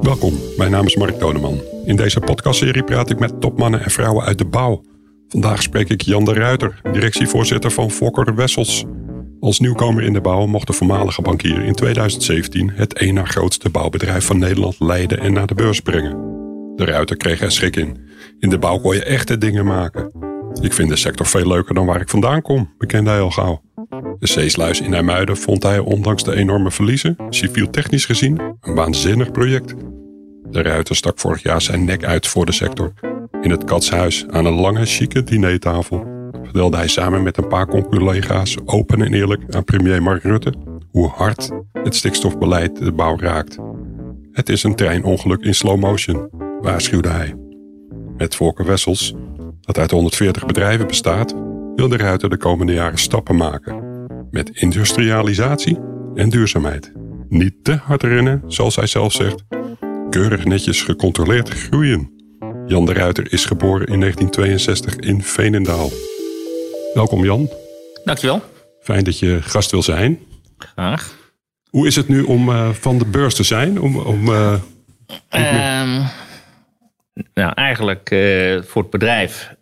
Welkom, mijn naam is Mark Doneman. In deze podcastserie praat ik met topmannen en vrouwen uit de bouw. Vandaag spreek ik Jan de Ruiter, directievoorzitter van Fokker Wessels. Als nieuwkomer in de bouw mocht de voormalige bankier in 2017 het één na grootste bouwbedrijf van Nederland leiden en naar de beurs brengen. De Ruiter kreeg er schrik in. In de bouw kon je echte dingen maken. Ik vind de sector veel leuker dan waar ik vandaan kom, bekende hij al gauw. De zeesluis in IJmuiden vond hij ondanks de enorme verliezen, civiel-technisch gezien, een waanzinnig project. De Ruiter stak vorig jaar zijn nek uit voor de sector. In het katshuis aan een lange, chique dinertafel vertelde hij samen met een paar collega's open en eerlijk aan premier Mark Rutte hoe hard het stikstofbeleid de bouw raakt. Het is een treinongeluk in slow motion, waarschuwde hij. Met Volker Wessels, dat uit 140 bedrijven bestaat, wil de Ruiter de komende jaren stappen maken. Met industrialisatie en duurzaamheid. Niet te hard rennen, zoals hij zelf zegt. Keurig netjes gecontroleerd groeien. Jan de Ruiter is geboren in 1962 in Veenendaal. Welkom Jan. Dankjewel. Fijn dat je gast wil zijn. Graag. Hoe is het nu om uh, van de beurs te zijn? Om, om, uh, um, nou, eigenlijk uh, voor het bedrijf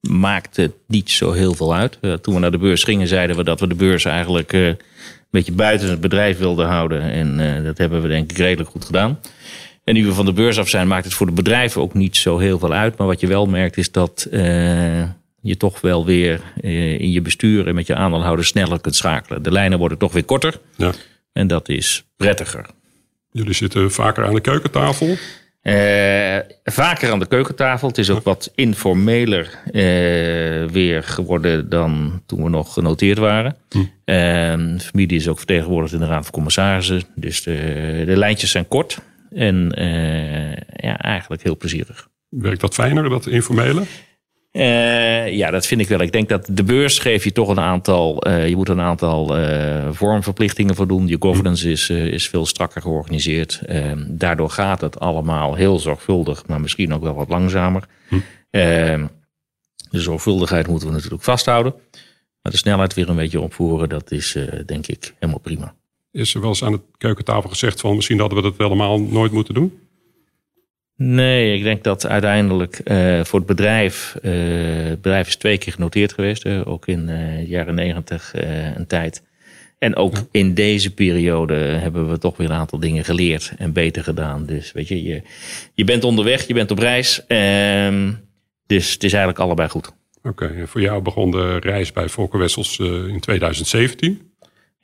maakt het niet zo heel veel uit. toen we naar de beurs gingen, zeiden we dat we de beurs eigenlijk een beetje buiten het bedrijf wilden houden. En dat hebben we denk ik redelijk goed gedaan. En nu we van de beurs af zijn, maakt het voor de bedrijven ook niet zo heel veel uit. Maar wat je wel merkt is dat je toch wel weer in je bestuur en met je aandeelhouders sneller kunt schakelen. De lijnen worden toch weer korter. Ja. En dat is prettiger. Jullie zitten vaker aan de keukentafel? Uh, vaker aan de keukentafel. Het is ook wat informeler uh, weer geworden dan toen we nog genoteerd waren. Hm. Uh, de familie is ook vertegenwoordigd in de Raad van Commissarissen. Dus de, de lijntjes zijn kort en ja, eigenlijk heel plezierig. Werkt dat fijner, dat informele? Uh, ja, dat vind ik wel. Ik denk dat de beurs geeft je toch een aantal. Uh, je moet een aantal uh, vormverplichtingen voldoen. Je governance is, is veel strakker georganiseerd. Ehm, daardoor gaat het allemaal heel zorgvuldig, maar misschien ook wel wat langzamer. Hm. Ehm, de zorgvuldigheid moeten we natuurlijk vasthouden. Maar de snelheid weer een beetje opvoeren, dat is denk ik helemaal prima. Is er wel eens aan de keukentafel gezegd van misschien hadden we dat helemaal nooit moeten doen? Nee, ik denk dat uiteindelijk uh, voor het bedrijf, uh, het bedrijf is twee keer genoteerd geweest, uh, ook in de jaren negentig een tijd. En ook in deze periode hebben we toch weer een aantal dingen geleerd en beter gedaan. Dus weet je, je, je bent onderweg, je bent op reis. Ehm, dus het is eigenlijk allebei goed. Oké, okay, voor jou begon de reis bij Volker Wessels in 2017.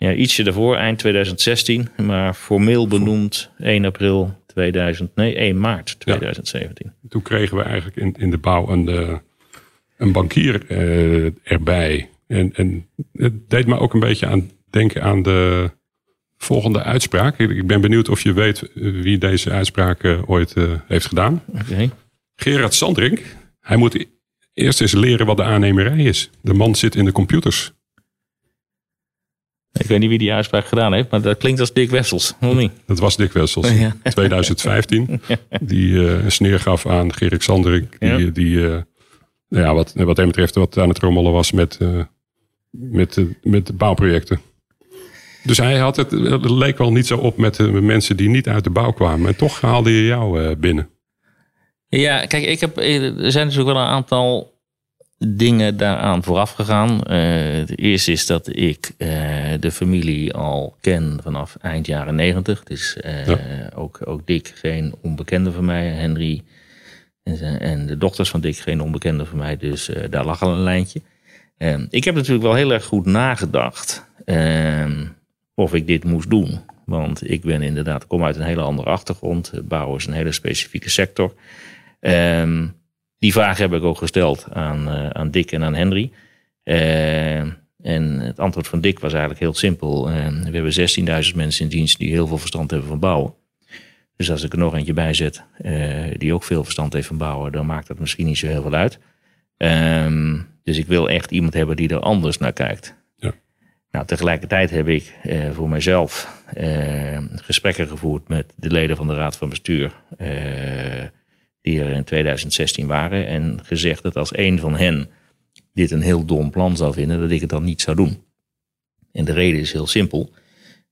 Ja, ietsje daarvoor, eind 2016, maar formeel benoemd 1 april 2000, nee, 1 maart 2017. Toen kregen we eigenlijk in, in de bouw een, uh, een bankier uh, erbij. En, en het deed me ook een beetje aan denken aan de volgende uitspraak. Ik ben benieuwd of je weet wie deze uitspraak ooit heeft gedaan. Okay. Gerard Sandring. Hij moet eerst eens leren wat de aannemerij is. De man zit in de computers. Ik weet niet wie die uitspraak gedaan heeft, maar dat klinkt als Dick Wessels, of niet? Dat was Dick Wessels, ja. 2015. Die uh, een sneer gaf aan Gerik Sanderik. Die, ja. die uh, ja, wat, wat hem betreft wat aan het rommelen was met, uh, met, met de bouwprojecten. Dus hij had het, het leek wel niet zo op met de mensen die niet uit de bouw kwamen. En toch haalde je jou binnen. Ja, kijk, ik heb, er zijn natuurlijk wel een aantal dingen daaraan vooraf gegaan. Uh, het eerste is dat ik uh, de familie al ken vanaf eind jaren negentig. Uh, ja. ook, ook Dick geen onbekende van mij. Henry en, en, de dochters van Dick geen onbekende van mij. Dus daar lag al een lijntje. ik heb natuurlijk wel heel erg goed nagedacht ehm, of ik dit moest doen. Want ik ben inderdaad, kom uit een hele andere achtergrond. Bouwen is een hele specifieke sector. Um, die vraag heb ik ook gesteld aan, uh, aan Dick en aan Henry. Uh, en het antwoord van Dick was eigenlijk heel simpel. Uh, we hebben 16.000 mensen in dienst die heel veel verstand hebben van bouwen. Dus als ik er nog eentje bij zet die ook veel verstand heeft van bouwen, dan maakt dat misschien niet zo heel veel uit. Ehm, dus ik wil echt iemand hebben die er anders naar kijkt. Ja. Nou, tegelijkertijd heb ik voor mezelf gesprekken gevoerd met de leden van de Raad van Bestuur die er in 2016 waren. En gezegd dat als een van hen dit een heel dom plan zou vinden, dat ik het dan niet zou doen. En de reden is heel simpel.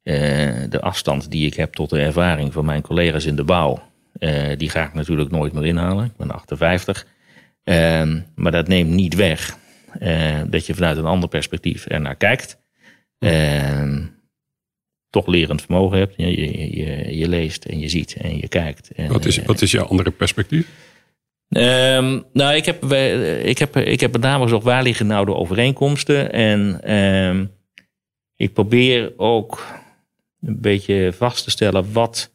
de afstand die ik heb tot de ervaring van mijn collega's in de bouw, die ga ik natuurlijk nooit meer inhalen. Ik ben 58. Ehm, maar dat neemt niet weg dat je vanuit een ander perspectief er naar kijkt. Ehm, toch lerend vermogen hebt. Je, je, je, leest en je ziet en je kijkt. En, wat, is, wat is jouw andere perspectief? Um, nou, ik heb, ik, heb, ik heb met name gezocht waar liggen nou de overeenkomsten. En um, ik probeer ook een beetje vast te stellen wat,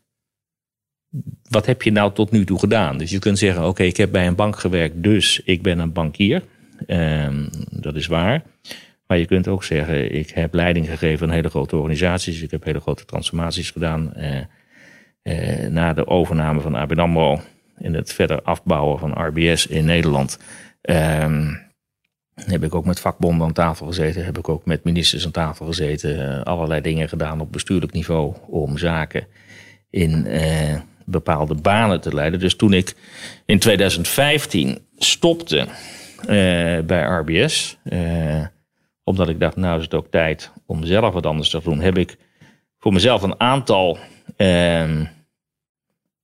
wat heb je nou tot nu toe gedaan. Dus je kunt zeggen, oké, ik heb bij een bank gewerkt, dus ik ben een bankier. Um, dat is waar. Maar je kunt ook zeggen, ik heb leiding gegeven aan hele grote organisaties. Ik heb hele grote transformaties gedaan. Eh, eh, na de overname van ABN AMRO en het verder afbouwen van RBS in Nederland. Eh, heb ik ook met vakbonden aan tafel gezeten. Heb ik ook met ministers aan tafel gezeten. Uh, allerlei dingen gedaan op bestuurlijk niveau om zaken in uh, bepaalde banen te leiden. Dus toen ik in 2015 stopte uh, bij RBS omdat ik dacht, nou is het ook tijd om zelf wat anders te doen. Heb ik voor mezelf een aantal, eh,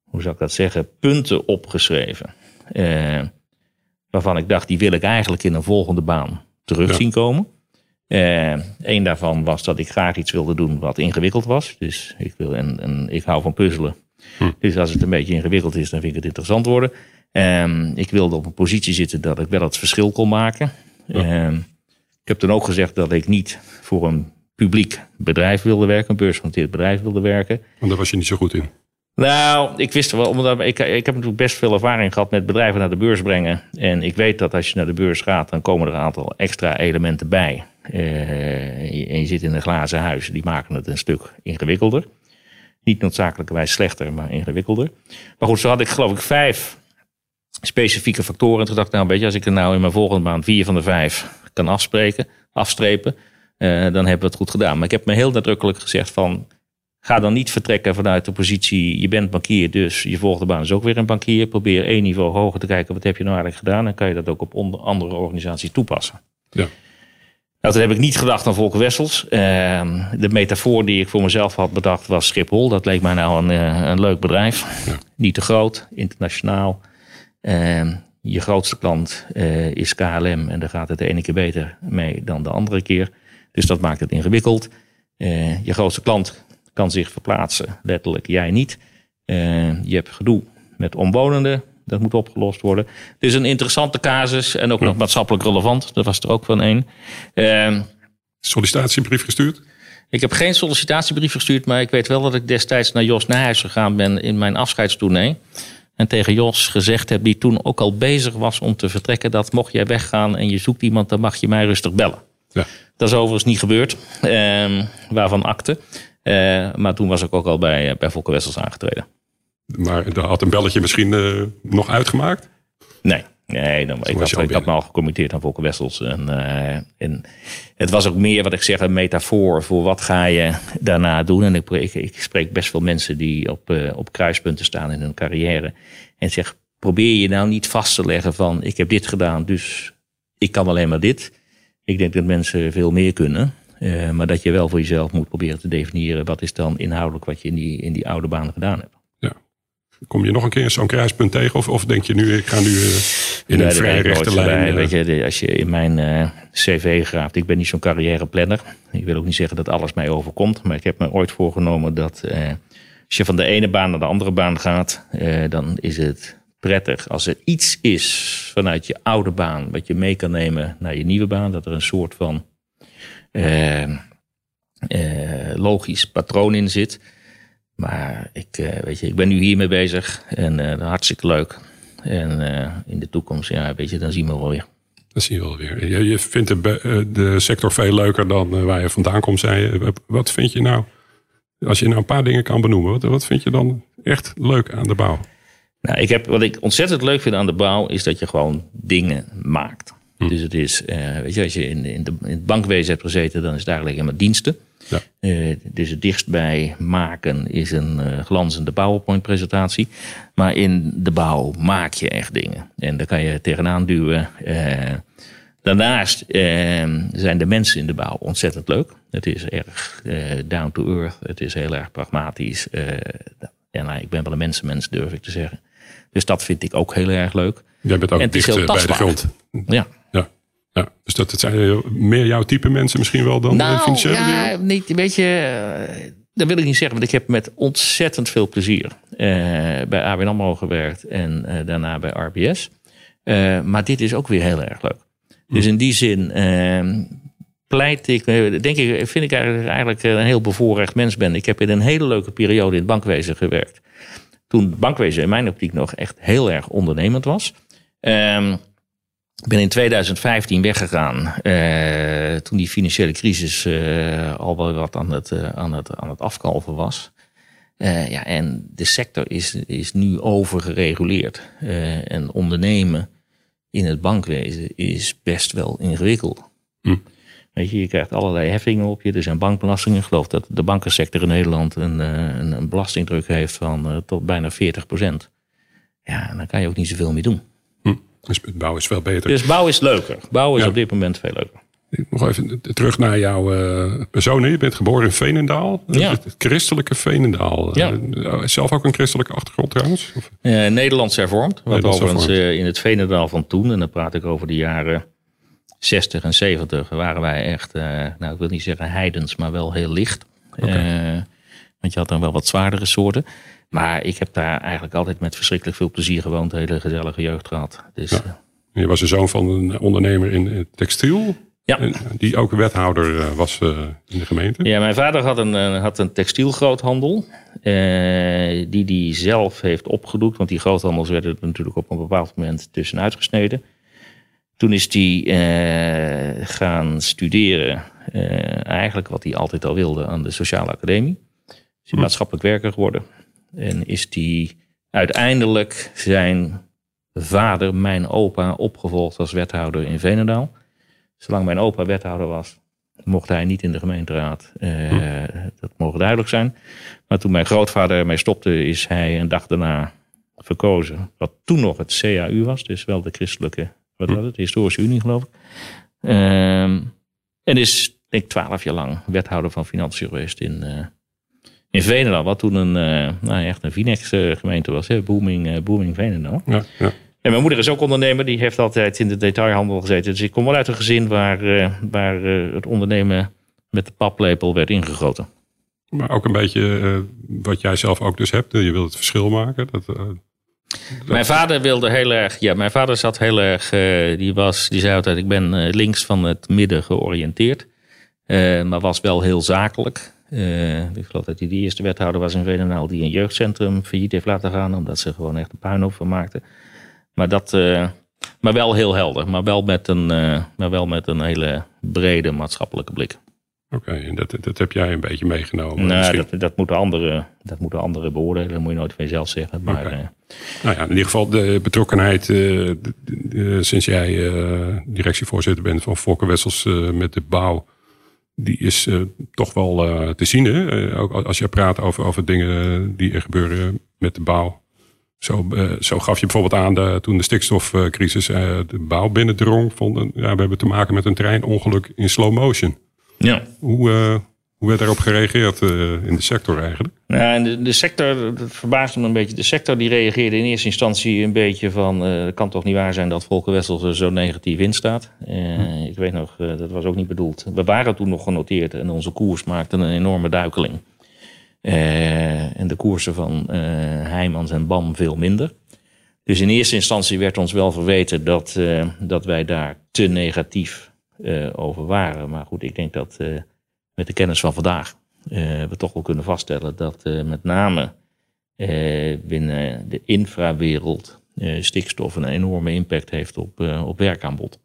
hoe zou ik dat zeggen, punten opgeschreven. Eh, waarvan ik dacht, die wil ik eigenlijk in een volgende baan terug zien komen. Eén eh, daarvan was dat ik graag iets wilde doen wat ingewikkeld was. Dus ik, wil, en, en ik hou van puzzelen. Hm. Dus als het een beetje ingewikkeld is, dan vind ik het interessant worden. Ehm, ik wilde op een positie zitten dat ik wel het verschil kon maken. Ja. Ehm, heb toen ook gezegd dat ik niet voor een publiek bedrijf wilde werken, een beursgenoteerd bedrijf wilde werken. Want daar was je niet zo goed in. Nou, ik wist wel, omdat ik, ik heb natuurlijk best veel ervaring gehad met bedrijven naar de beurs brengen. En ik weet dat als je naar de beurs gaat, dan komen er een aantal extra elementen bij. Uh, en je zit in een glazen huis, die maken het een stuk ingewikkelder. Niet noodzakelijkerwijs slechter, maar ingewikkelder. Maar goed, zo had ik geloof ik vijf specifieke factoren. En toen dacht ik, nou weet je, als ik er nou in mijn volgende maand vier van de vijf kan afspreken, afstrepen, uh, dan hebben we het goed gedaan. Maar ik heb me heel nadrukkelijk gezegd van, ga dan niet vertrekken vanuit de positie, je bent bankier, dus je volgende baan is ook weer een bankier. Probeer één niveau hoger te kijken, wat heb je nou eigenlijk gedaan? En kan je dat ook op andere organisaties toepassen. Ja. Nou, toen heb ik niet gedacht aan Volker Wessels. Uh, de metafoor die ik voor mezelf had bedacht was Schiphol. Dat leek mij nou een, uh, een leuk bedrijf. Ja. Niet te groot, internationaal. Uh, je grootste klant uh, is KLM en daar gaat het de ene keer beter mee dan de andere keer. Dus dat maakt het ingewikkeld. Uh, je grootste klant kan zich verplaatsen, letterlijk jij niet. Uh, je hebt gedoe met omwonenden, dat moet opgelost worden. Het is een interessante casus en ook nog maatschappelijk relevant. Dat was er ook van één. Ehm, sollicitatiebrief gestuurd? Ik heb geen sollicitatiebrief gestuurd, maar ik weet wel dat ik destijds naar Jos Nijhuis gegaan ben in mijn afscheidstournee. En tegen Jos gezegd heb, die toen ook al bezig was om te vertrekken, dat mocht jij weggaan en je zoekt iemand, dan mag je mij rustig bellen. Ja. Dat is overigens niet gebeurd, eh, waarvan akte. Eh, maar toen was ik ook al bij, bij Volker Wessels aangetreden. Maar daar had een belletje misschien uh, nog uitgemaakt? Nee, Nee, dan, ik, had, ik had me al gecommitteerd aan Volker Wessels. En, uh, en het was ook meer wat ik zeg, een metafoor voor wat ga je daarna doen. En ik, ik, ik spreek best veel mensen die op, uh, op kruispunten staan in hun carrière. En zeg, probeer je nou niet vast te leggen van ik heb dit gedaan, dus ik kan alleen maar dit. Ik denk dat mensen veel meer kunnen. Uh, maar dat je wel voor jezelf moet proberen te definiëren wat is dan inhoudelijk wat je in die, in die oude baan gedaan hebt. Kom je nog een keer zo'n kruispunt tegen? Of, of denk je nu, ik ga nu uh, in een vrij rechte lijn? Uh... Weet je, als je in mijn uh, cv graaft, ik ben niet zo'n carrièreplanner. Ik wil ook niet zeggen dat alles mij overkomt. Maar ik heb me ooit voorgenomen dat als je van de ene baan naar de andere baan gaat, dan is het prettig als er iets is vanuit je oude baan wat je mee kan nemen naar je nieuwe baan. Dat er een soort van logisch patroon in zit. Maar ik, uh, weet je, ik ben nu hiermee bezig en uh, hartstikke leuk. En uh, in de toekomst, ja, weet je, dan zien we wel weer. Dat zie je wel weer. Je, je vindt de, de, sector veel leuker dan waar je vandaan komt, zei je. Wat vind je nou, als je nou een paar dingen kan benoemen, wat, wat vind je dan echt leuk aan de bouw? Nou, ik heb, wat ik ontzettend leuk vind aan de bouw, is dat je gewoon dingen maakt. Hm. Dus het is, weet je, als je in, in, de, in het bankwezen hebt gezeten, dan is het eigenlijk helemaal diensten. Ja. Uh, dus het dichtst bij maken is een uh, glanzende PowerPoint-presentatie. Maar in de bouw maak je echt dingen. En daar kan je tegenaan duwen. Daarnaast eh, zijn de mensen in de bouw ontzettend leuk. Het is erg eh, down to earth. Het is heel erg pragmatisch. Eh, ja, nou, ik ben wel een mensenmens, durf ik te zeggen. Dus dat vind ik ook heel erg leuk. Jij bent ook En dicht eh, bij de grond. Ja. Ja. ja. Dus dat, het zijn eh, meer jouw type mensen misschien wel dan de Nou, financiële ja, niet, weet je, eh, dat wil ik niet zeggen, want ik heb met ontzettend veel plezier eh, bij ABN AMRO gewerkt en eh, daarna bij RBS. Eh, maar dit is ook weer heel erg leuk. Dus in die zin eh, pleit ik, eh, denk ik, vind ik eigenlijk, eigenlijk een heel bevoorrecht mens ben. Ik heb in een hele leuke periode in het bankwezen gewerkt. Toen het bankwezen in mijn optiek nog echt heel erg ondernemend was. Ehm, ik ben in 2015 weggegaan. eh, toen die financiële crisis eh, al wel wat aan het, eh, aan het, aan het afkalven was. Ja, en de sector is, is nu overgereguleerd. En ondernemen in het bankwezen is best wel ingewikkeld. Hm. Weet je, je krijgt allerlei heffingen op je. Er zijn bankbelastingen. Ik geloof dat de bankensector in Nederland een, een, een belastingdruk heeft van tot bijna 40 procent. Ja, dan kan je ook niet zoveel meer doen. Dus bouwen is veel beter. Dus bouw is leuker. Bouw is Ja. op dit moment veel leuker. Nog even terug naar jouw eh, persoon. Je bent geboren in Veenendaal. Ja. Het christelijke Veenendaal. Ja. Eh, zelf ook een christelijke achtergrond trouwens? Of- Eh, Nederlands hervormd. Wat Nederlands overigens hervormd. in het Veenendaal van toen, en dan praat ik over de jaren 60 en 70, waren wij echt, nou ik wil niet zeggen heidens, maar wel heel licht. Eh, want je had dan wel wat zwaardere soorten. Maar ik heb daar eigenlijk altijd met verschrikkelijk veel plezier gewoond. Een hele gezellige jeugd gehad. Dus, eh, Je was de zoon van een ondernemer in eh, textiel. Ja. Die ook wethouder eh, was in de gemeente. Ja, mijn vader had een, had een textielgroothandel. eh, die hij zelf heeft opgedoekt. Want die groothandels werden er natuurlijk op een bepaald moment tussenuit gesneden. Toen is hij eh, gaan studeren. eh, eigenlijk wat hij altijd al wilde aan de Sociale Academie. Is hij maatschappelijk werker geworden. En is hij uiteindelijk zijn vader, mijn opa, opgevolgd als wethouder in Venendaal. Zolang mijn opa wethouder was, mocht hij niet in de gemeenteraad. Eh, Dat mogen duidelijk zijn. Maar toen mijn grootvader ermee stopte, is hij een dag daarna verkozen. Wat toen nog het CAU was, dus wel de christelijke, wat was het, de historische unie geloof ik. Ehm, en is, denk ik, twaalf jaar lang wethouder van Financiën geweest in, eh in Veenendaal. Wat toen een, eh, nou, echt een Vinex gemeente was, hè? Booming, eh, booming Veenendaal. Ja, ja. En mijn moeder is ook ondernemer, die heeft altijd in de detailhandel gezeten. Dus ik kom wel uit een gezin waar, eh, waar het ondernemen met de paplepel werd ingegoten. Maar ook een beetje wat jij zelf ook dus hebt. Je wilt het verschil maken. Dat, Mijn vader wilde heel erg, ja, mijn vader zat heel erg, die, was, die zei altijd: Ik ben links van het midden georiënteerd, maar was wel heel zakelijk. Eh, ik geloof dat hij de eerste wethouder was in Veenendaal die een jeugdcentrum failliet heeft laten gaan, omdat ze gewoon echt een puinhoop van maakten. Maar, dat, eh, maar wel heel helder, maar wel, met een, eh, maar wel met een hele brede maatschappelijke blik. Oké, en dat, dat heb jij een beetje meegenomen. nou, dat, dat, moeten anderen, dat moeten anderen beoordelen, dat moet je nooit van jezelf zeggen. Maar Nou ja, in ieder geval de betrokkenheid de- de- sinds jij directievoorzitter bent van Fokker Wessels met de bouw. Die is eh, toch wel eh, te zien. Hè? Eh, ook als je praat over, over dingen die er gebeuren met de bouw. Zo, zo gaf je bijvoorbeeld aan de, toen de stikstofcrisis de bouw binnendrong. Van, een- ja, we hebben te maken met een treinongeluk in slow motion. ja. Hoe, hoe werd daarop gereageerd eh, in de sector eigenlijk? Nou, en de, de sector, dat verbaasde me een beetje. De sector die reageerde in eerste instantie een beetje van... eh, het kan toch niet waar zijn dat Volker Wessels er zo negatief in staat. Eh, Ik weet nog, dat was ook niet bedoeld. We waren toen nog genoteerd en onze koers maakte een enorme duikeling. En de koersen van Heijmans en BAM veel minder. Dus in eerste instantie werd ons wel verweten dat, dat wij daar te negatief over waren. Maar goed, ik denk dat met de kennis van vandaag eh, we toch wel kunnen vaststellen dat eh, met name eh, binnen de infrawereld stikstof een enorme impact heeft op, op werkaanbod.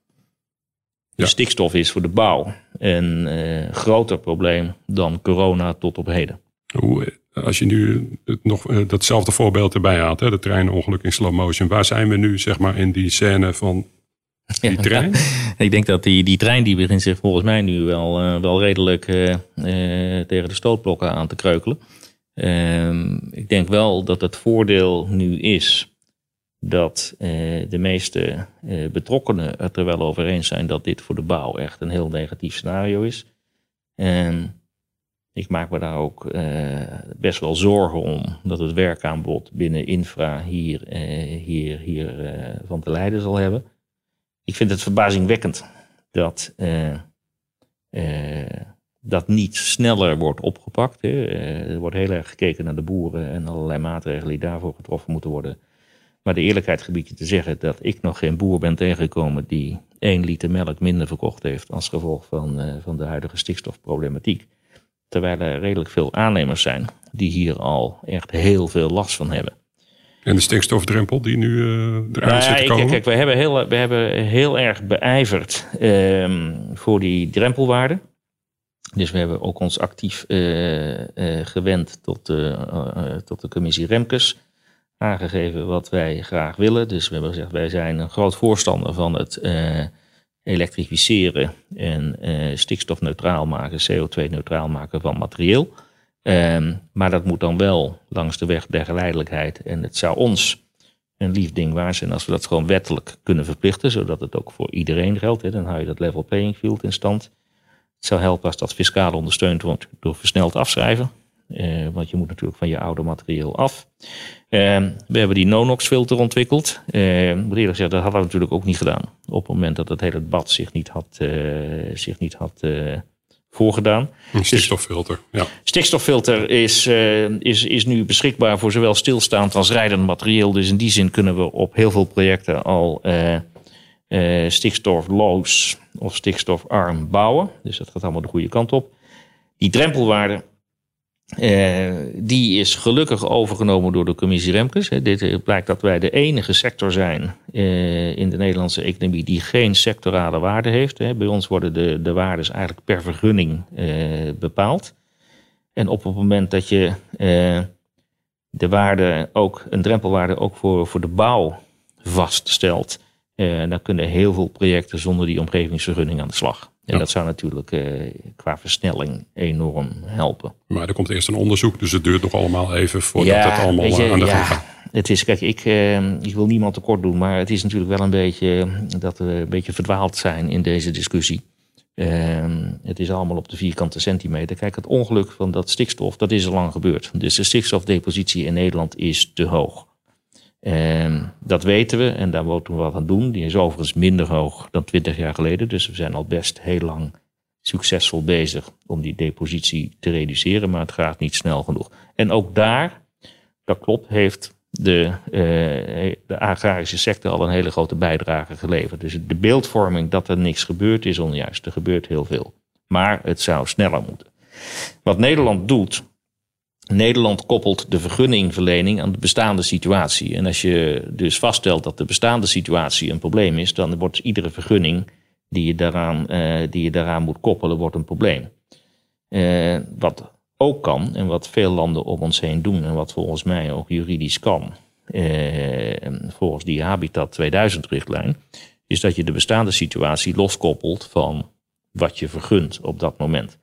Ja. De stikstof is voor de bouw een groter probleem dan corona tot op heden. Hoe, als je nu het nog datzelfde voorbeeld erbij haalt, hè, de treinongeluk in slow motion. Waar zijn we nu zeg maar in die scène van die trein? Ik denk dat die, die trein die begint zich volgens mij nu wel, eh, wel redelijk eh, eh, tegen de stootblokken aan te kreukelen. Ehm, ik denk wel dat het voordeel nu is dat de meeste betrokkenen het er wel over eens zijn dat dit voor de bouw echt een heel negatief scenario is. En ik maak me daar ook best wel zorgen om dat het werkaanbod binnen infra hier, hier, hier van te lijden zal hebben. Ik vind het verbazingwekkend dat dat niet sneller wordt opgepakt. Hè. Eh, er wordt heel erg gekeken naar de boeren en allerlei maatregelen die daarvoor getroffen moeten worden. Maar de eerlijkheid gebied je te zeggen dat ik nog geen boer ben tegengekomen die één liter melk minder verkocht heeft als gevolg van, van de huidige stikstofproblematiek. Terwijl er redelijk veel aannemers zijn die hier al echt heel veel last van hebben. En de stikstofdrempel die nu uh, eruit zit te komen? Kijk, we hebben heel, we hebben heel erg beijverd um, voor die drempelwaarde. Dus we hebben ook ons actief uh, uh, gewend tot, tot de commissie Remkes. Aangegeven wat wij graag willen. Dus we hebben gezegd, wij zijn een groot voorstander van het elektrificeren en stikstofneutraal maken, CO2-neutraal maken van materieel. Um, maar dat moet dan wel langs de weg der geleidelijkheid. En het zou ons een lief ding waar zijn als we dat gewoon wettelijk kunnen verplichten, zodat het ook voor iedereen geldt. Hè. Dan hou je dat level playing field in stand. Het zou helpen als dat fiscaal ondersteund wordt door versneld afschrijven. Uh, want je moet natuurlijk van je oude materieel af. Uh, we hebben die no-nox filter ontwikkeld. Uh, moet eerlijk zeggen, dat hadden we natuurlijk ook niet gedaan. Op het moment dat het hele bad zich niet had, zich niet had voorgedaan. Een stikstoffilter, ja. Stikstoffilter is, is, is nu beschikbaar voor zowel stilstaand als rijdend materieel. Dus in die zin kunnen we op heel veel projecten al uh, stikstofloos of stikstofarm bouwen. Dus dat gaat allemaal de goede kant op. Die drempelwaarde, uh, die is gelukkig overgenomen door de commissie Remkes. Dit blijkt dat wij de enige sector zijn uh, in de Nederlandse economie die geen sectorale waarde heeft. Bij ons worden de, de waardes eigenlijk per vergunning bepaald. En op het moment dat je de waarde ook, een drempelwaarde ook voor, voor de bouw vaststelt, dan kunnen heel veel projecten zonder die omgevingsvergunning aan de slag. En dat zou natuurlijk uh, qua versnelling enorm helpen. Maar er komt eerst een onderzoek, dus het duurt nog allemaal even voordat het allemaal je, aan de gang gaat. Het is, kijk, ik, uh, ik wil niemand tekort doen, maar het is natuurlijk wel een beetje dat we een beetje verdwaald zijn in deze discussie. het is allemaal op de vierkante centimeter. Kijk, het ongeluk van dat stikstof, dat is al lang gebeurd. Dus de stikstofdepositie in Nederland is te hoog. En dat weten we en daar moeten we wat aan doen. Die is overigens minder hoog dan 20 jaar geleden. Dus we zijn al best heel lang succesvol bezig om die depositie te reduceren. Maar het gaat niet snel genoeg. En ook daar, dat klopt, heeft de, uh, de agrarische sector al een hele grote bijdrage geleverd. Dus de beeldvorming dat er niks gebeurt is onjuist. Er gebeurt heel veel. Maar het zou sneller moeten. Wat Nederland doet, Nederland koppelt de vergunningverlening aan de bestaande situatie. En als je dus vaststelt dat de bestaande situatie een probleem is, dan wordt iedere vergunning die je daaraan, uh, die je daaraan moet koppelen, wordt een probleem. Uh, wat ook kan, en wat veel landen om ons heen doen, en wat volgens mij ook juridisch kan, uh, volgens die Habitat 2000-richtlijn, is dat je de bestaande situatie loskoppelt van wat je vergunt op dat moment.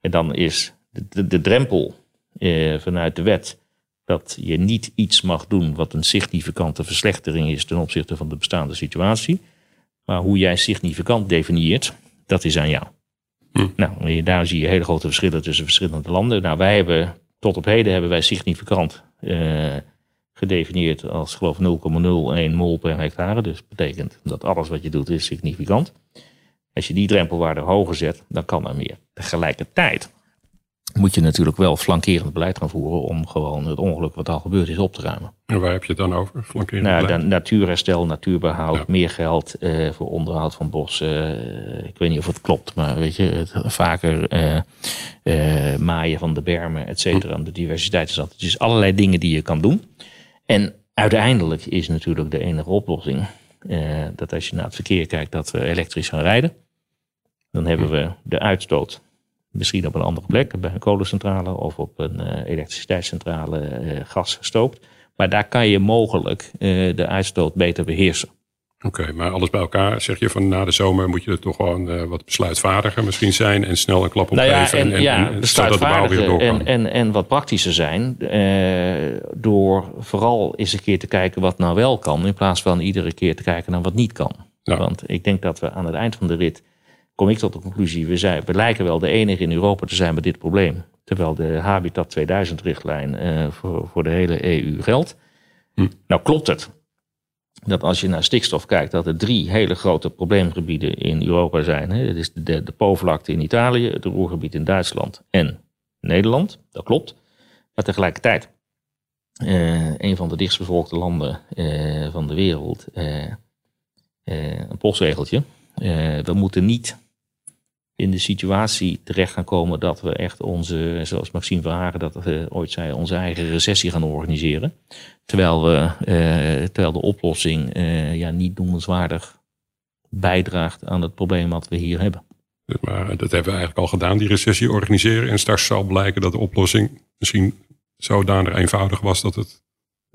En dan is de, de, de drempel eh, vanuit de wet dat je niet iets mag doen wat een significante verslechtering is ten opzichte van de bestaande situatie. Maar hoe jij significant definieert, dat is aan jou. Hm. Nou, daar zie je hele grote verschillen tussen verschillende landen. Nou, wij hebben, tot op heden hebben wij significant eh, gedefinieerd als geloof 0,01 mol per hectare. Dus dat betekent dat alles wat je doet is significant. Als je die drempelwaarde hoger zet, dan kan er meer. Tegelijkertijd moet je natuurlijk wel flankerend beleid gaan voeren om gewoon het ongeluk wat al gebeurd is op te ruimen. En waar heb je het dan over? Flankerend nou, beleid? natuurherstel, natuurbehoud, meer geld eh, voor onderhoud van bossen. Uh, ik weet niet of het klopt, maar weet je, het, vaker uh, maaien van de bermen, et cetera. Hm. De diversiteit is altijd. Dus allerlei dingen die je kan doen. En uiteindelijk is natuurlijk de enige oplossing dat als je naar het verkeer kijkt, dat we elektrisch gaan rijden. Dan hebben we de uitstoot Misschien op een andere plek, bij een kolencentrale of op een uh, elektriciteitscentrale uh, gas gestookt. Maar daar kan je mogelijk uh, de uitstoot beter beheersen. Oké, maar alles bij elkaar zeg je van na de zomer moet je er toch gewoon wat besluitvaardiger misschien zijn en snel een klap op nou ja, geven. En, en, ja, en, besluitvaardiger en, en, en wat praktischer zijn. Door vooral eens een keer te kijken wat nou wel kan, in plaats van iedere keer te kijken naar wat niet kan. Ja. Want ik denk dat we aan het eind van de rit, kom ik tot de conclusie, we, zijn, we lijken wel de enige in Europa te zijn met dit probleem. Terwijl de Habitat 2000 richtlijn uh, voor, voor de hele EU geldt. Hm. Nou klopt het dat als je naar stikstof kijkt, dat er drie hele grote probleemgebieden in Europa zijn. Dat is de, de Po-vlakte in Italië, het Roergebied in Duitsland en Nederland. Dat klopt. Maar tegelijkertijd, uh, een van de dichtstbevolkte landen uh, van de wereld, een postregeltje. we moeten niet in de situatie terecht gaan komen dat we echt onze, zoals Maxime Verhagen dat we ooit zei, onze eigen recessie gaan organiseren. Terwijl, we, eh, terwijl de oplossing eh, ja, niet noemenswaardig bijdraagt aan het probleem wat we hier hebben. Maar dat hebben we eigenlijk al gedaan, die recessie organiseren. En straks zal blijken dat de oplossing misschien zodanig eenvoudig was dat het.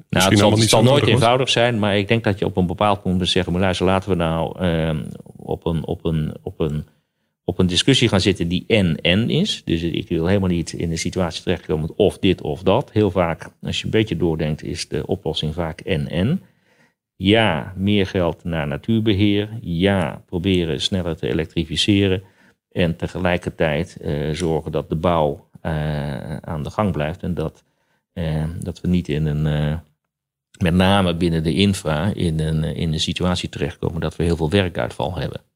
Nou, het zal, het zal nooit eenvoudig zijn, maar ik denk dat je op een bepaald punt moet zeggen: maar luister, laten we nou uh, op een, op een, op een op een discussie gaan zitten die en-en is. Dus ik wil helemaal niet in een situatie terechtkomen of dit of dat. Heel vaak, als je een beetje doordenkt, is de oplossing vaak en-en. Ja, meer geld naar natuurbeheer. Ja, proberen sneller te elektrificeren. En tegelijkertijd uh, zorgen dat de bouw uh, aan de gang blijft. En dat, uh, dat we niet in een, met name binnen de infra, in een, in een situatie terechtkomen dat we heel veel werkuitval hebben.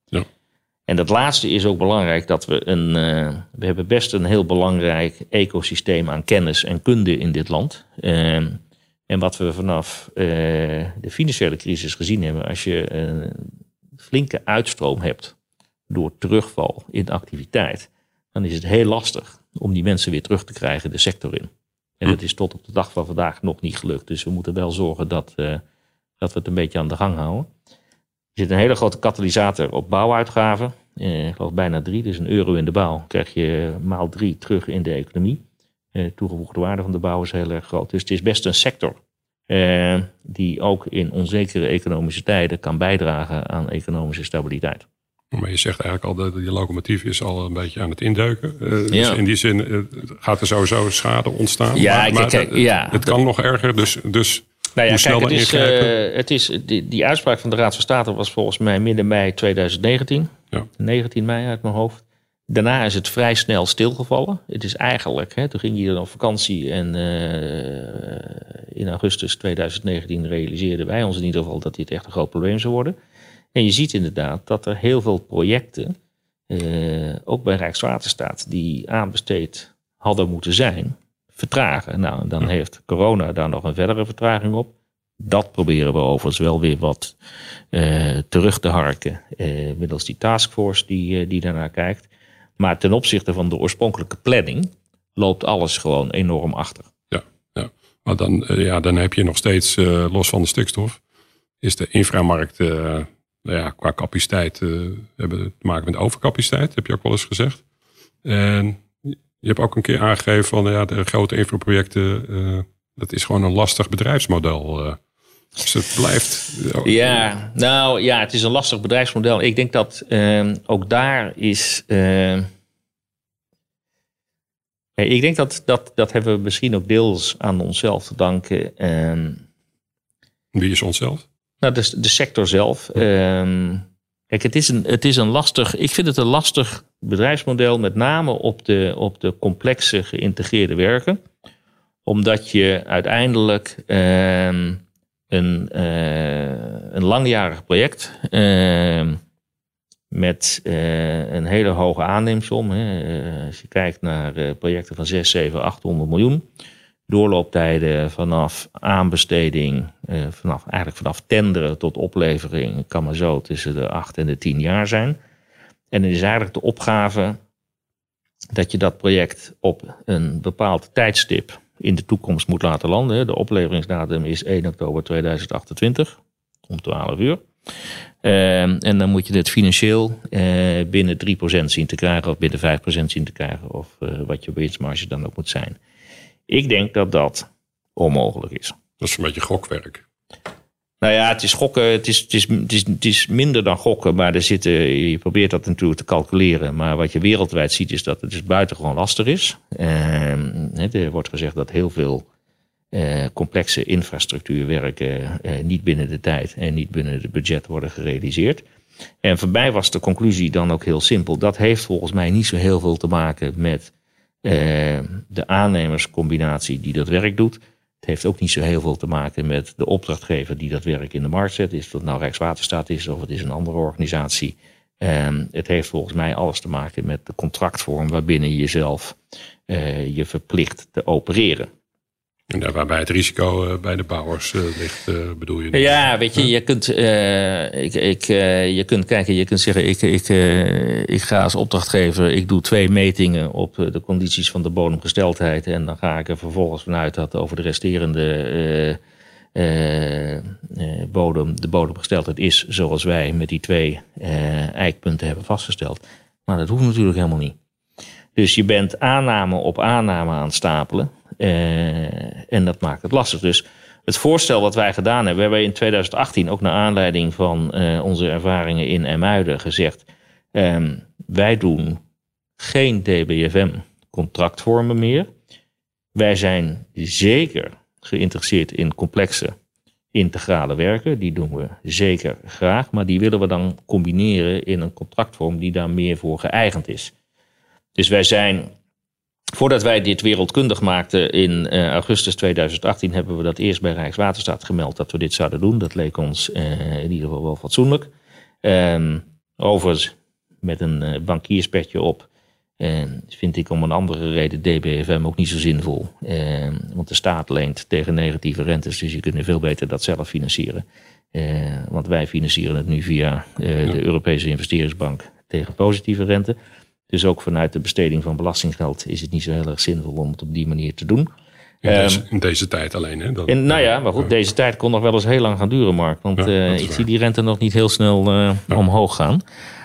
En dat laatste is ook belangrijk dat we een. Uh, we hebben best een heel belangrijk ecosysteem aan kennis en kunde in dit land. Uh, en wat we vanaf uh, de financiële crisis gezien hebben, als je een flinke uitstroom hebt door terugval in activiteit, dan is het heel lastig om die mensen weer terug te krijgen de sector in. En dat is tot op de dag van vandaag nog niet gelukt. Dus we moeten wel zorgen dat, dat we het een beetje aan de gang houden. Er zit een hele grote katalysator op bouwuitgaven. Eh, ik geloof bijna drie, dus een euro in de bouw krijg je maal drie terug in de economie. Eh, toegevoegde waarde van de bouw is heel erg groot. Dus het is best een sector eh, die ook in onzekere economische tijden kan bijdragen aan economische stabiliteit. Maar je zegt eigenlijk al dat die locomotief is al een beetje aan het indeuken. Uh, dus ja. in die zin uh, gaat er sowieso schade ontstaan. Ja, maar, maar kijk, ja. het kan nog erger. Dus, dus nou ja, kijk, het is, uh, het is, die, die, uitspraak van de Raad van State was volgens mij midden mei 2019. Ja. 19 mei uit mijn hoofd. Daarna is het vrij snel stilgevallen. Het is eigenlijk, hè, toen ging je dan op vakantie en uh, in augustus 2019 realiseerden wij ons in ieder geval dat dit echt een groot probleem zou worden. En je ziet inderdaad dat er heel veel projecten, uh, ook bij Rijkswaterstaat, die aanbesteed hadden moeten zijn, vertragen. Nou, dan heeft corona daar nog een verdere vertraging op. Dat proberen we overigens wel weer wat uh, terug te harken. Uh, middels die taskforce die, uh, die daarnaar kijkt. Maar ten opzichte van de oorspronkelijke planning loopt alles gewoon enorm achter. Ja, ja. maar dan, ja, dan heb je nog steeds, los van de stikstof, is de inframarkt nou ja, qua capaciteit, hebben te maken met overcapaciteit, heb je ook wel eens gezegd. En je hebt ook een keer aangegeven van ja, de grote infraprojecten, uh, dat is gewoon een lastig bedrijfsmodel. Uh, dus het blijft. Ja, nou ja, het is een lastig bedrijfsmodel. Ik denk dat uh, ook daar is. Ehm, ik denk dat, dat dat hebben we misschien ook deels aan onszelf te danken. Ehm. Wie is onszelf? Nou, de, de sector zelf. Kijk, het is, een, het is een lastig. Ik vind het een lastig bedrijfsmodel, met name op de, op de complexe geïntegreerde werken. Omdat je uiteindelijk uh, een, uh, een langjarig project uh, met uh, een hele hoge aanneemsom. Hè, als je kijkt naar projecten van 6, 7, 800 miljoen doorlooptijden vanaf aanbesteding, eh, vanaf, eigenlijk vanaf tenderen tot oplevering, kan maar zo tussen de 8 en de 10 jaar zijn. En het is eigenlijk de opgave dat je dat project op een bepaald tijdstip in de toekomst moet laten landen. De opleveringsdatum is 1 oktober 2028 om 12 uur. Uh, en dan moet je het financieel uh, binnen 3% zien te krijgen, of binnen 5% zien te krijgen, of uh, wat je winstmarge dan ook moet zijn. Ik denk dat dat onmogelijk is. Dat is een beetje gokwerk. Nou ja, het is gokken. Het is, het, is, het, is, het is minder dan gokken. Maar er zitten, je probeert dat natuurlijk te calculeren. Maar wat je wereldwijd ziet is dat het dus buitengewoon lastig is. Eh, er wordt gezegd dat heel veel eh, complexe infrastructuurwerken eh, niet binnen de tijd en niet binnen het budget worden gerealiseerd. En voor mij was de conclusie dan ook heel simpel. Dat heeft volgens mij niet zo heel veel te maken met eh, de aannemerscombinatie die dat werk doet. Het heeft ook niet zo heel veel te maken met de opdrachtgever die dat werk in de markt zet. Is dat nou Rijkswaterstaat is of het is een andere organisatie. Um, het heeft volgens mij alles te maken met de contractvorm waarbinnen je jezelf uh, je verplicht te opereren. Waarbij het risico uh, bij de bouwers uh, ligt, bedoel je? Ja, weet je, je kunt, ik, ik, je kunt kijken, je kunt zeggen, ik, ik, ik ga als opdrachtgever, ik doe twee metingen op de condities van de bodemgesteldheid. En dan ga ik er vervolgens vanuit dat over de resterende bodem, de bodemgesteldheid is zoals wij met die twee eikpunten hebben vastgesteld. Maar dat hoeft natuurlijk helemaal niet. Dus je bent aanname op aanname aan het stapelen. Uh, en dat maakt het lastig. Dus het voorstel wat wij gedaan hebben, we hebben in 2018 ook naar aanleiding van uh, onze ervaringen in Emuiden gezegd: um, wij doen geen DBFM-contractvormen meer. Wij zijn zeker geïnteresseerd in complexe integrale werken. Die doen we zeker graag, maar die willen we dan combineren in een contractvorm die daar meer voor geëigend is. Dus wij zijn Voordat wij dit wereldkundig maakten in uh, augustus 2018, hebben we dat eerst bij Rijkswaterstaat gemeld dat we dit zouden doen. Dat leek ons uh, in ieder geval wel fatsoenlijk. Um, overigens, met een uh, bankierspetje op, vind ik om een andere reden DBFM ook niet zo zinvol. Ehm, want de staat leent tegen negatieve rentes, dus je kunt veel beter dat zelf financieren. want wij financieren het nu via de Europese investeringsbank tegen positieve rente. Dus ook vanuit de besteding van belastinggeld is het niet zo heel erg zinvol om het op die manier te doen. In deze, in deze tijd alleen, hè? In, nou ja, maar goed, deze tijd kon nog wel eens heel lang gaan duren, Mark. Want ja, uh, ik zie die rente nog niet heel snel uh, ja. omhoog gaan.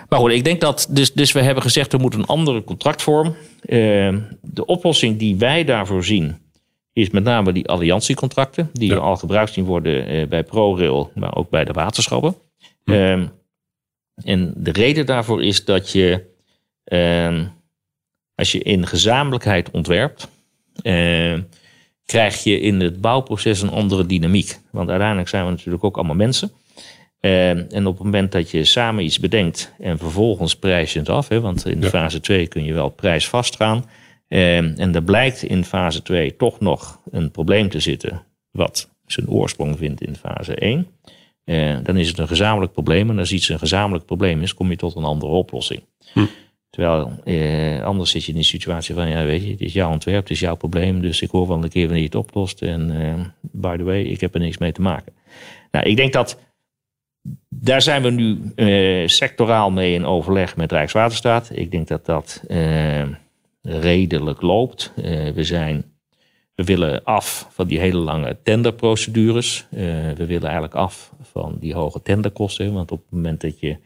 Maar goed, ik denk dat. Dus, dus we hebben gezegd, er moet een andere contractvorm. Uh, de oplossing die wij daarvoor zien, is met name die alliantiecontracten. Die ja. al gebruikt zien worden bij ProRail, maar ook bij de waterschappen. Hm. en de reden daarvoor is dat je uh, als je in gezamenlijkheid ontwerpt, uh, krijg je in het bouwproces een andere dynamiek. Want uiteindelijk zijn we natuurlijk ook allemaal mensen. Uh, en op het moment dat je samen iets bedenkt en vervolgens prijs je het af, hè, want in ja. fase 2 kun je wel prijsvast gaan. en er blijkt in fase 2 toch nog een probleem te zitten, wat zijn oorsprong vindt in fase 1. dan is het een gezamenlijk probleem. En als iets een gezamenlijk probleem is, kom je tot een andere oplossing. Hm. Terwijl eh, anders zit je in een situatie van, ja weet je, het is jouw ontwerp, het is jouw probleem, dus ik hoor wel een keer wanneer je het oplost. En uh, by the way, ik heb er niks mee te maken. Nou, ik denk dat daar zijn we nu uh, sectoraal mee in overleg met Rijkswaterstaat. Ik denk dat dat uh, redelijk loopt. we, zijn, we willen af van die hele lange tenderprocedures. we willen eigenlijk af van die hoge tenderkosten. Want op het moment dat je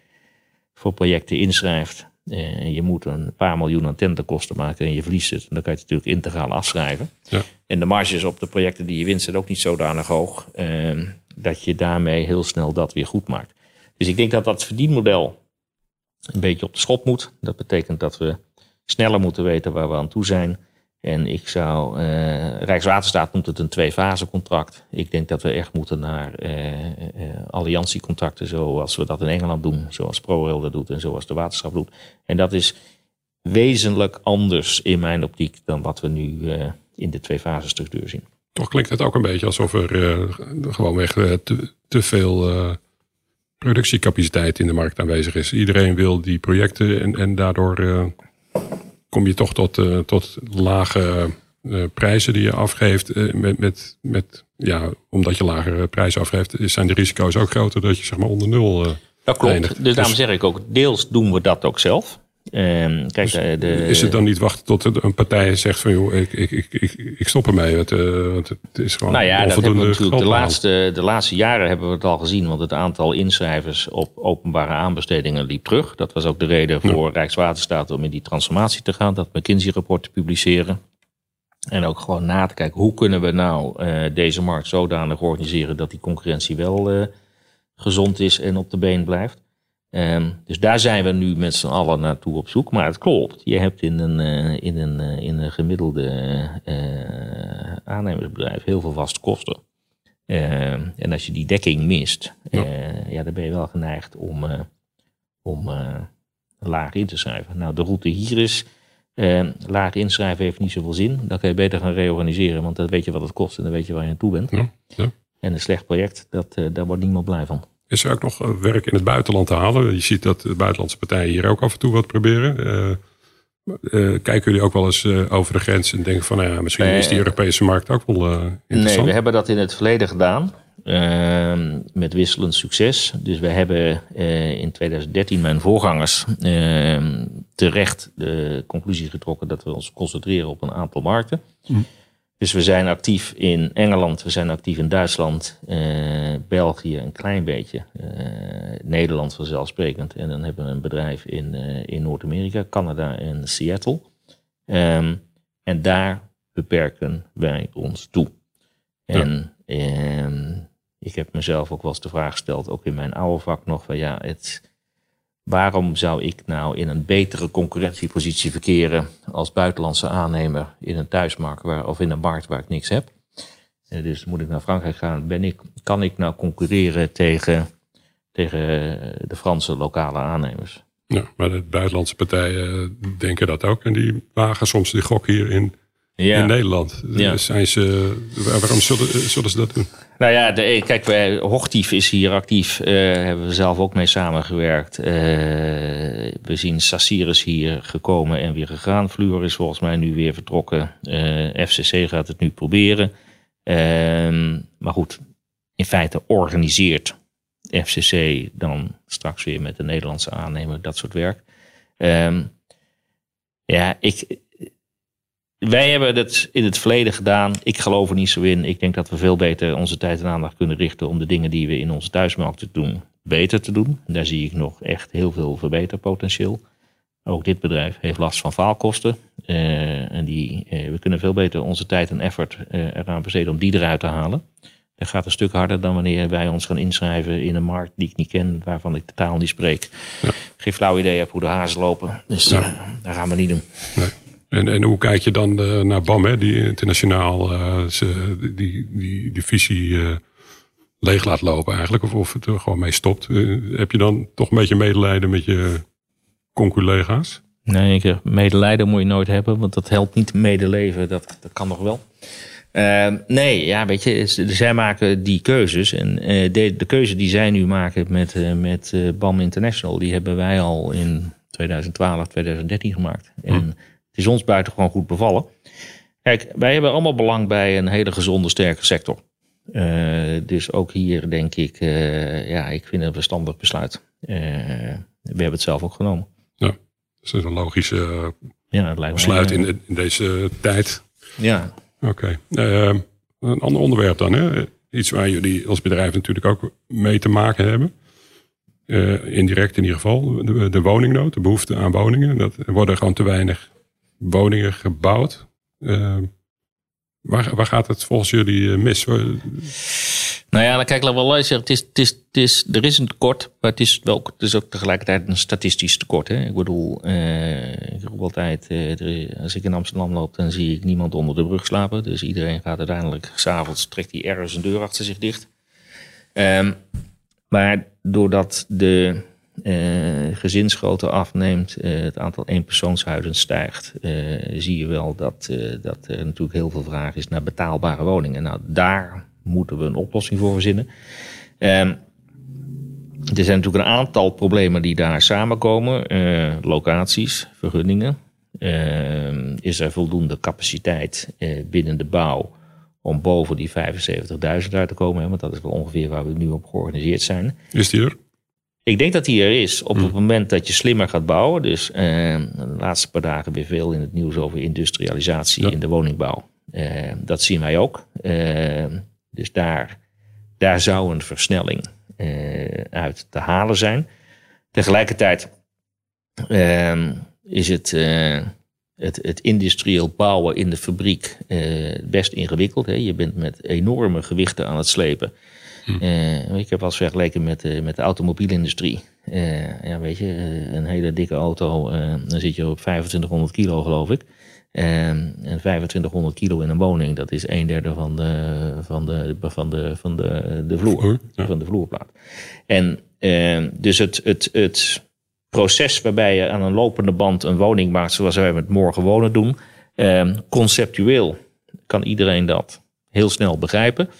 voor projecten inschrijft, uh, je moet een paar miljoen aan tentenkosten maken en je verliest het. En dan kan je het natuurlijk integraal afschrijven. Ja. En de marges op de projecten die je wint zijn ook niet zodanig hoog uh, dat je daarmee heel snel dat weer goed maakt. Dus ik denk dat dat verdienmodel een beetje op de schop moet. Dat betekent dat we sneller moeten weten waar we aan toe zijn. En ik zou, uh, Rijkswaterstaat noemt het een twee-fase contract. Ik denk dat we echt moeten naar uh, uh, alliantiecontracten zoals we dat in Engeland doen, zoals ProRail dat doet en zoals de waterschap doet. En dat is wezenlijk anders in mijn optiek dan wat we nu in de twee-fase structuur zien. Toch klinkt het ook een beetje alsof er gewoonweg te, te veel productiecapaciteit in de markt aanwezig is. Iedereen wil die projecten en, en daardoor kom je toch tot, uh, tot lage uh, prijzen die je afgeeft. Uh, met, met, met, ja, omdat je lagere prijzen afgeeft, zijn de risico's ook groter dat je zeg maar onder nul. dat klopt. Eindigt. Dus daarom zeg ik ook, deels doen we dat ook zelf. Um, kijk, dus de, is het dan niet wachten tot een partij zegt van joh, ik, ik, ik, ik, ik stop ermee, want, uh, want het is gewoon nou ja, dat hebben we natuurlijk de laatste, de laatste jaren hebben we het al gezien, want het aantal inschrijvers op openbare aanbestedingen liep terug. Dat was ook de reden voor ja. Rijkswaterstaat om in die transformatie te gaan, dat McKinsey-rapport te publiceren. En ook gewoon na te kijken hoe kunnen we nou deze markt zodanig organiseren dat die concurrentie wel gezond is en op de been blijft. Um, dus daar zijn we nu met z'n allen naartoe op zoek. Maar het klopt. Je hebt in een, uh, in een, uh, in een gemiddelde uh, aannemersbedrijf heel veel vaste kosten. Ehm, en als je die dekking mist, ja. ja dan ben je wel geneigd om, om laag in te schrijven. Nou, de route hier is. Ehm, laag inschrijven heeft niet zoveel zin. Dan kan je beter gaan reorganiseren, want dan weet je wat het kost en dan weet je waar je naartoe bent. Ja. Ja. En een slecht project, dat, daar wordt niemand blij van. Is er ook nog eh, werk in het buitenland te halen? Je ziet dat de buitenlandse partijen hier ook af en toe wat proberen. Uh, uh, kijken jullie ook wel eens uh, over de grens en denken van nou ja, misschien nee, is die Europese markt ook wel interessant? Nee, we hebben dat in het verleden gedaan. Ehm, met wisselend succes. Dus we hebben in 2013 mijn voorgangers ehm, terecht de conclusie getrokken dat we ons concentreren op een aantal markten. Hm. Dus we zijn actief in Engeland, we zijn actief in Duitsland, eh, België een klein beetje, eh, Nederland vanzelfsprekend. En dan hebben we een bedrijf in, uh, in Noord-Amerika, Canada en Seattle. Um, en daar beperken wij ons toe. En ja. um, ik heb mezelf ook wel eens de vraag gesteld, ook in mijn oude vak nog, van ja, het, Waarom zou ik nou in een betere concurrentiepositie verkeren als buitenlandse aannemer in een thuismarkt waar, of in een markt waar ik niks heb? Eh, dus moet ik naar Frankrijk gaan, ben ik, kan ik nou concurreren tegen, tegen de Franse lokale aannemers? Ja, maar de buitenlandse partijen denken dat ook en die wagen soms die gok hier in ja. in Nederland. Ja. Zijn ze, waarom zullen, zullen ze dat doen? Nou ja, de, kijk, wij, Hochtief is hier actief. Uh, hebben we zelf ook mee samengewerkt. We zien Sassiris hier gekomen en weer gegaan. Fluor is volgens mij nu weer vertrokken. FCC gaat het nu proberen. Ehm, maar goed, in feite organiseert FCC dan straks weer met de Nederlandse aannemer dat soort werk. Um, ja, ik, wij hebben het in het verleden gedaan. Ik geloof er niet zo in. Ik denk dat we veel beter onze tijd en aandacht kunnen richten om de dingen die we in onze thuismarkt doen, beter te doen. Daar zie ik nog echt heel veel verbeterpotentieel. Ook dit bedrijf heeft last van faalkosten. Uh, en die, uh, we kunnen veel beter onze tijd en effort uh, eraan besteden om die eruit te halen. Dat gaat een stuk harder dan wanneer wij ons gaan inschrijven in een markt die ik niet ken, waarvan ik de taal niet spreek. Ja. Geen flauw idee heb hoe de hazen lopen. Dus ja. dat gaan we niet doen. Nee. En, en hoe kijk je dan uh, naar BAM, hè, die internationaal uh, ze, die, die, die visie uh, leeg laat lopen eigenlijk? Of, of het er gewoon mee stopt? heb je dan toch een beetje medelijden met je conculega's? Nee, ik, medelijden moet je nooit hebben, want dat helpt niet medeleven. Dat, dat kan nog wel. Uh, nee, ja, weet je, zij maken die keuzes. En de, de keuze die zij nu maken met, met BAM International, die hebben wij al in 2012, 2013 gemaakt. En hm is ons buitengewoon goed bevallen. Kijk, wij hebben allemaal belang bij een hele gezonde, sterke sector. Uh, dus ook hier denk ik, uh, ja, ik vind het een verstandig besluit. Uh, we hebben het zelf ook genomen. Ja, dat is een logische ja, besluit in, in, deze tijd. Ja. Oké. Okay. een ander onderwerp dan, hè? iets waar jullie als bedrijf natuurlijk ook mee te maken hebben. indirect in ieder geval, de, de woningnood, de behoefte aan woningen. Dat, worden gewoon te weinig woningen gebouwd. Uh, waar, waar gaat het volgens jullie eh, mis? Nou ja, dan kijk, laten we wel zeggen, het is, het, is, het is, er is een tekort, maar het is, wel, het is ook tegelijkertijd een statistisch tekort. Hè? Ik bedoel, uh, ik roep altijd, uh, als ik in Amsterdam loop, dan zie ik niemand onder de brug slapen. Dus iedereen gaat uiteindelijk, s'avonds trekt hij ergens een deur achter zich dicht. Um, maar doordat de uh, gezinsgrootte afneemt, uh, het aantal eenpersoonshuizen stijgt, uh, zie je wel dat, dat er natuurlijk heel veel vraag is naar betaalbare woningen. Nou, daar moeten we een oplossing voor verzinnen. Ehm, er zijn natuurlijk een aantal problemen die daar samenkomen. locaties, vergunningen. Ehm, is er voldoende capaciteit binnen de bouw om boven die 75.000 uit te komen? Hè? Want dat is wel ongeveer waar we nu op georganiseerd zijn. Is die er? Ik denk dat die er is op het hmm. moment dat je slimmer gaat bouwen. Dus eh, de laatste paar dagen weer veel in het nieuws over industrialisatie in de woningbouw. Eh, dat zien wij ook. Eh, dus daar, daar zou een versnelling uit te halen zijn. Tegelijkertijd is het. Het, het industrieel bouwen in de fabriek best ingewikkeld. Hè? Je bent met enorme gewichten aan het slepen. Hm. ik heb wel eens vergeleken met, met de automobielindustrie. ja, weet je, een hele dikke auto, dan zit je op 2500 kilo geloof ik. En, en 2500 kilo in een woning, dat is een derde van de, van de, van de, van de, de vloer, van de vloerplaat. En uh, dus het, het, het proces waarbij je aan een lopende band een woning maakt, zoals wij met morgen wonen doen, uh, conceptueel kan iedereen dat heel snel begrijpen.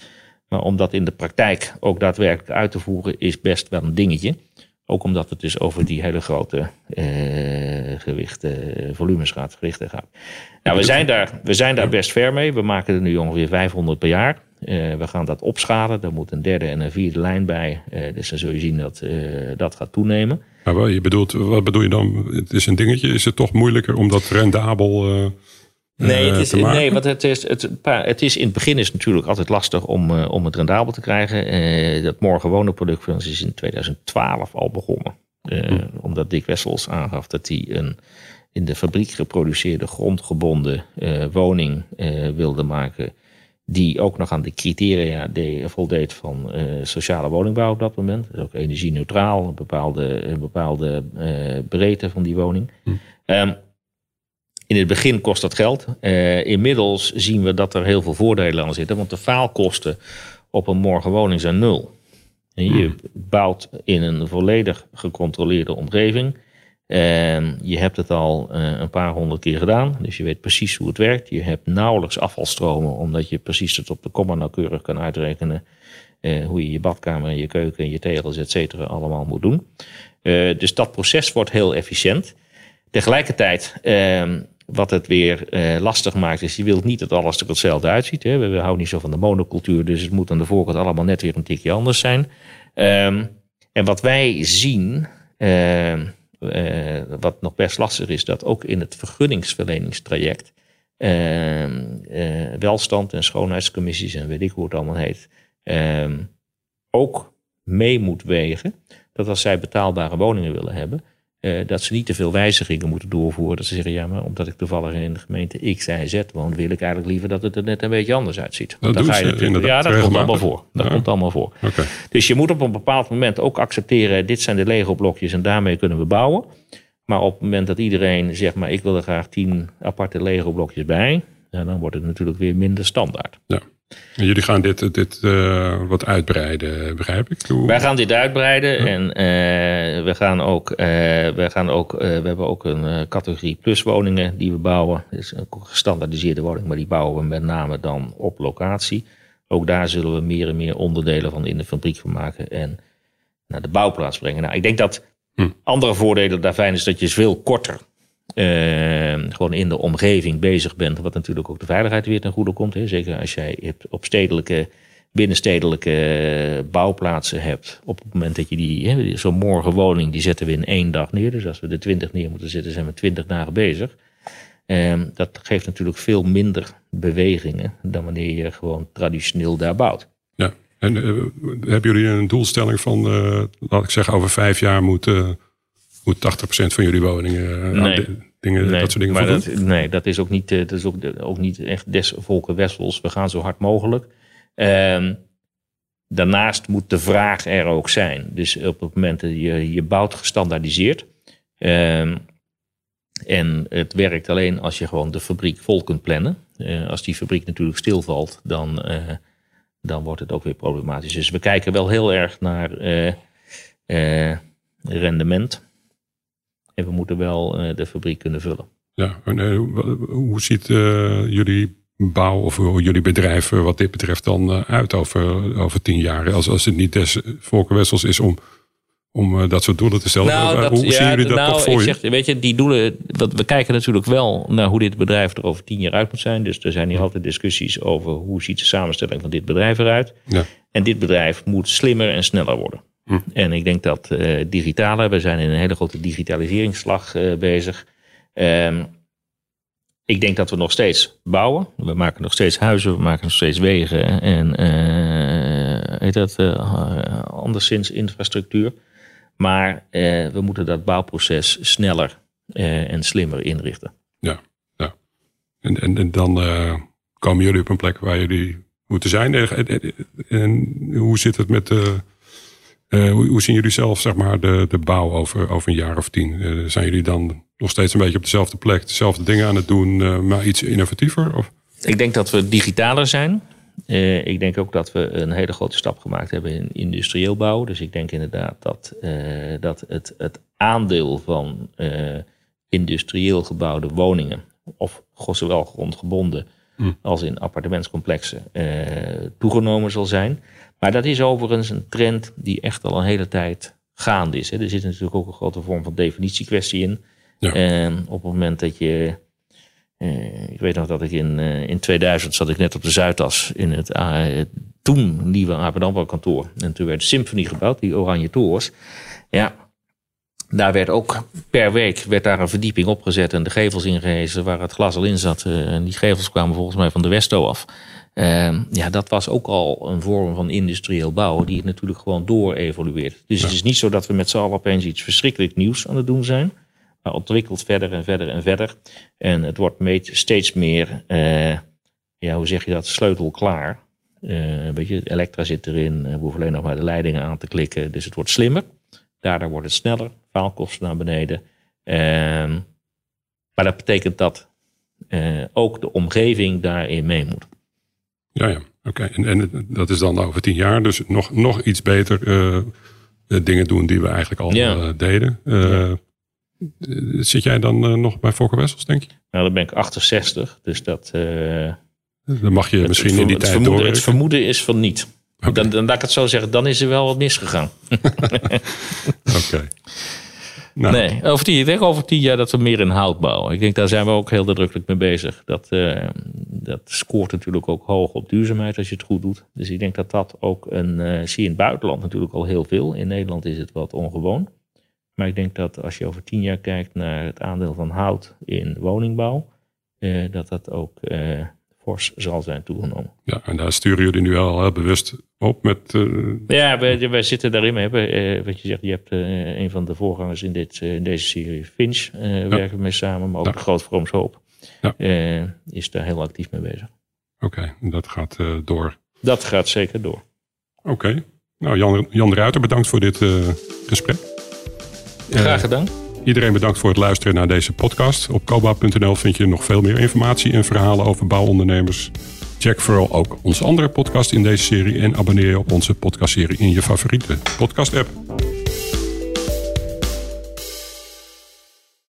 Maar om dat in de praktijk ook daadwerkelijk uit te voeren, is best wel een dingetje. Ook omdat het dus over die hele grote uh, gewichten, volumes gaat, gewichten gaat. Nou, we zijn, daar, we zijn daar best ver mee. We maken er nu ongeveer 500 per jaar. Uh, we gaan dat opschalen. Er moet een derde en een vierde lijn bij. Uh, dus dan zul je zien dat dat gaat toenemen. Maar je bedoelt, wat bedoel je dan? Het is een dingetje. Is het toch moeilijker om dat rendabel Nee, het is, nee want het is, het, het is in het begin is het natuurlijk altijd lastig om, uh, om het rendabel te krijgen. Uh, dat morgen wonen product van ons is in 2012 al begonnen. Uh, hm. Omdat Dick Wessels aangaf dat hij een in de fabriek geproduceerde grondgebonden woning wilde maken. Die ook nog aan de criteria deed, voldeed van sociale woningbouw op dat moment. Dus ook energie-neutraal, een bepaalde, een bepaalde breedte van die woning. Hm. Um, in het begin kost dat geld. Uh, inmiddels zien we dat er heel veel voordelen aan zitten. Want de faalkosten op een morgenwoning zijn nul. En je hmm. bouwt in een volledig gecontroleerde omgeving. En je hebt het al uh, een paar honderd keer gedaan. Dus je weet precies hoe het werkt. Je hebt nauwelijks afvalstromen. Omdat je precies het op de komma nauwkeurig kan uitrekenen. Uh, hoe je je badkamer en je keuken en je tegels et cetera allemaal moet doen. dus dat proces wordt heel efficiënt. Tegelijkertijd ehm, wat het weer eh, lastig maakt, is je wilt niet dat alles er hetzelfde uitziet. Hè. We, houden niet zo van de monocultuur, dus het moet aan de voorkant allemaal net weer een tikje anders zijn. Um, en wat wij zien, uh, uh, wat nog best lastig is, dat ook in het vergunningsverleningstraject ehm, eh, welstand en schoonheidscommissies en weet ik hoe het allemaal heet, ehm, ook mee moet wegen dat als zij betaalbare woningen willen hebben, uh, dat ze niet te veel wijzigingen moeten doorvoeren. Dat ze zeggen, ja, maar omdat ik toevallig in de gemeente X, Y, Z woon, wil ik eigenlijk liever dat het er net een beetje anders uitziet. Dat dan ga je natuurlijk, ja, dat komt allemaal voor. Dat komt allemaal voor. Okay. Dus je moet op een bepaald moment ook accepteren, dit zijn de Lego-blokjes en daarmee kunnen we bouwen. Maar op het moment dat iedereen zegt, maar ik wil er graag tien aparte Lego-blokjes bij, ja, dan wordt het natuurlijk weer minder standaard. Ja. Jullie gaan dit, dit uh, wat uitbreiden, begrijp ik? Hoe... Wij gaan dit uitbreiden en uh, we gaan ook, uh, we, gaan ook we hebben ook een categorie plus woningen die we bouwen. is een gestandaardiseerde woning, maar die bouwen we met name dan op locatie. Ook daar zullen we meer en meer onderdelen van in de fabriek van maken en naar de bouwplaats brengen. Nou, ik denk dat hm. andere voordelen daarvan is dat je veel korter uh, gewoon in de omgeving bezig bent. Wat natuurlijk ook de veiligheid weer ten goede komt. Hè. Zeker als jij op stedelijke, binnenstedelijke bouwplaatsen hebt. Op het moment dat je die, zo'n morgenwoning, die zetten we in één dag neer. Dus als we de twintig neer moeten zetten, zijn we twintig dagen bezig. Uh, dat geeft natuurlijk veel minder bewegingen dan wanneer je gewoon traditioneel daar bouwt. Ja, en uh, hebben jullie een doelstelling van, uh, laat ik zeggen, over vijf jaar moeten moet 80% van jullie woningen eh, dingen, nee, dat soort dingen maar dat, Nee, dat is ook niet, eh, dat is ook, ook niet echt des volken wessels. We gaan zo hard mogelijk. Um, daarnaast moet de vraag er ook zijn. Dus op het moment dat je, je bouwt gestandaardiseerd. Um, en het werkt alleen als je gewoon de fabriek vol kunt plannen. Uh, als die fabriek natuurlijk stilvalt, dan, uh, dan wordt het ook weer problematisch. Dus we kijken wel heel erg naar uh, rendement we moeten wel eh, de fabriek kunnen vullen. Ja, en, eh, hoe ziet eh, jullie bouw of jullie bedrijf wat dit betreft dan uit over, over tien jaar? Als, als het niet des Volkerwessels is om, om dat soort doelen te stellen. Nou, hoe zien jullie dat nou, voor ik zeg, Weet je, die doelen, dat, we kijken natuurlijk wel naar hoe dit bedrijf er over tien jaar uit moet zijn. Dus er zijn hier altijd discussies over hoe ziet de samenstelling van dit bedrijf eruit. Ja. En dit bedrijf moet slimmer en sneller worden. En ik denk dat uh, digitale, we zijn in een hele grote digitaliseringsslag uh, bezig. Um, ik denk dat we nog steeds bouwen. We maken nog steeds huizen, we maken nog steeds wegen en uh, heet dat, anderszins infrastructuur. Maar we moeten dat bouwproces sneller en slimmer inrichten. Ja, En, en, en dan komen jullie op een plek waar jullie moeten zijn. En, en hoe zit het met de. Uh, hoe, hoe, zien jullie zelf zeg maar, de, de bouw over, over een jaar of tien? Uh, zijn jullie dan nog steeds een beetje op dezelfde plek, dezelfde dingen aan het doen, maar iets innovatiever? Of? Ik denk dat we digitaler zijn. Ik denk ook dat we een hele grote stap gemaakt hebben in industrieel bouw. Dus ik denk inderdaad dat, dat het, het aandeel van industrieel gebouwde woningen, of zowel grondgebonden hm. als in appartementscomplexen, toegenomen zal zijn. Maar dat is overigens een trend die echt al een hele tijd gaande is. Hè. Er zit natuurlijk ook een grote vorm van definitiekwestie in. Ja. En op het moment dat je uh, ik weet nog dat ik in, uh, in 2000 zat ik net op de Zuidas in het uh, toen nieuwe ABN kantoor. En toen werd Symphony gebouwd, die oranje torens. Ja, daar werd ook per week werd daar een verdieping opgezet en de gevels ingehezen waar het glas al in zat. en die gevels kwamen volgens mij van de Westo af. Ehm, ja, dat was ook al een vorm van industrieel bouwen die natuurlijk gewoon door evolueert. Dus het is niet zo dat we met z'n allen opeens iets verschrikkelijk nieuws aan het doen zijn maar ontwikkelt verder en verder en verder. En het wordt steeds meer, uh, ja, hoe zeg je dat, sleutelklaar. Uh, weet je, elektra zit erin, we hoeven alleen nog maar de leidingen aan te klikken. Dus het wordt slimmer. Daardoor wordt het sneller, faalkosten naar beneden. Uh, maar dat betekent dat uh, ook de omgeving daarin mee moet. Ja, ja. Oké. En, en dat is dan over tien jaar. Dus nog, nog iets beter dingen doen die we eigenlijk al ja. deden. Ja. Zit jij dan nog bij Fokker Wessels, denk je? Nou, dan ben ik 68, dus dat... Dan mag je het, misschien in die tijd vermoeden, door. Het vermoeden is van niet. Okay. Dan, dan laat ik het zo zeggen, dan is er wel wat misgegaan. Oké. Nou. Nee, over tien, ik denk over tien jaar dat we meer in hout bouwen. Ik denk daar zijn we ook heel nadrukkelijk mee bezig. Dat, uh, dat scoort natuurlijk ook hoog op duurzaamheid als je het goed doet. Dus ik denk dat dat ook een. Uh, zie je in het buitenland natuurlijk al heel veel. In Nederland is het wat ongewoon. Maar ik denk dat als je over tien jaar kijkt naar het aandeel van hout in woningbouw, eh, dat dat ook eh, fors zal zijn toegenomen. Ja, en daar sturen jullie nu al heel bewust op met. Uh... Ja, wij, wij, zitten daarin. We hebben, uh, wat je zegt, je hebt uh, een van de voorgangers in, dit, in deze serie, Finch, ja. werken we mee samen, maar ook ja. de Groot Vrooms Hoop ja. is daar heel actief mee bezig. Oké, okay, dat gaat door. Dat gaat zeker door. Oké. Okay. Nou, Jan, Jan de Ruiter, bedankt voor dit gesprek. Graag gedaan. Iedereen bedankt voor het luisteren naar deze podcast. Op koba.nl vind je nog veel meer informatie en verhalen over bouwondernemers. Check vooral ook onze andere podcast in deze serie en abonneer je op onze podcastserie in je favoriete podcast app.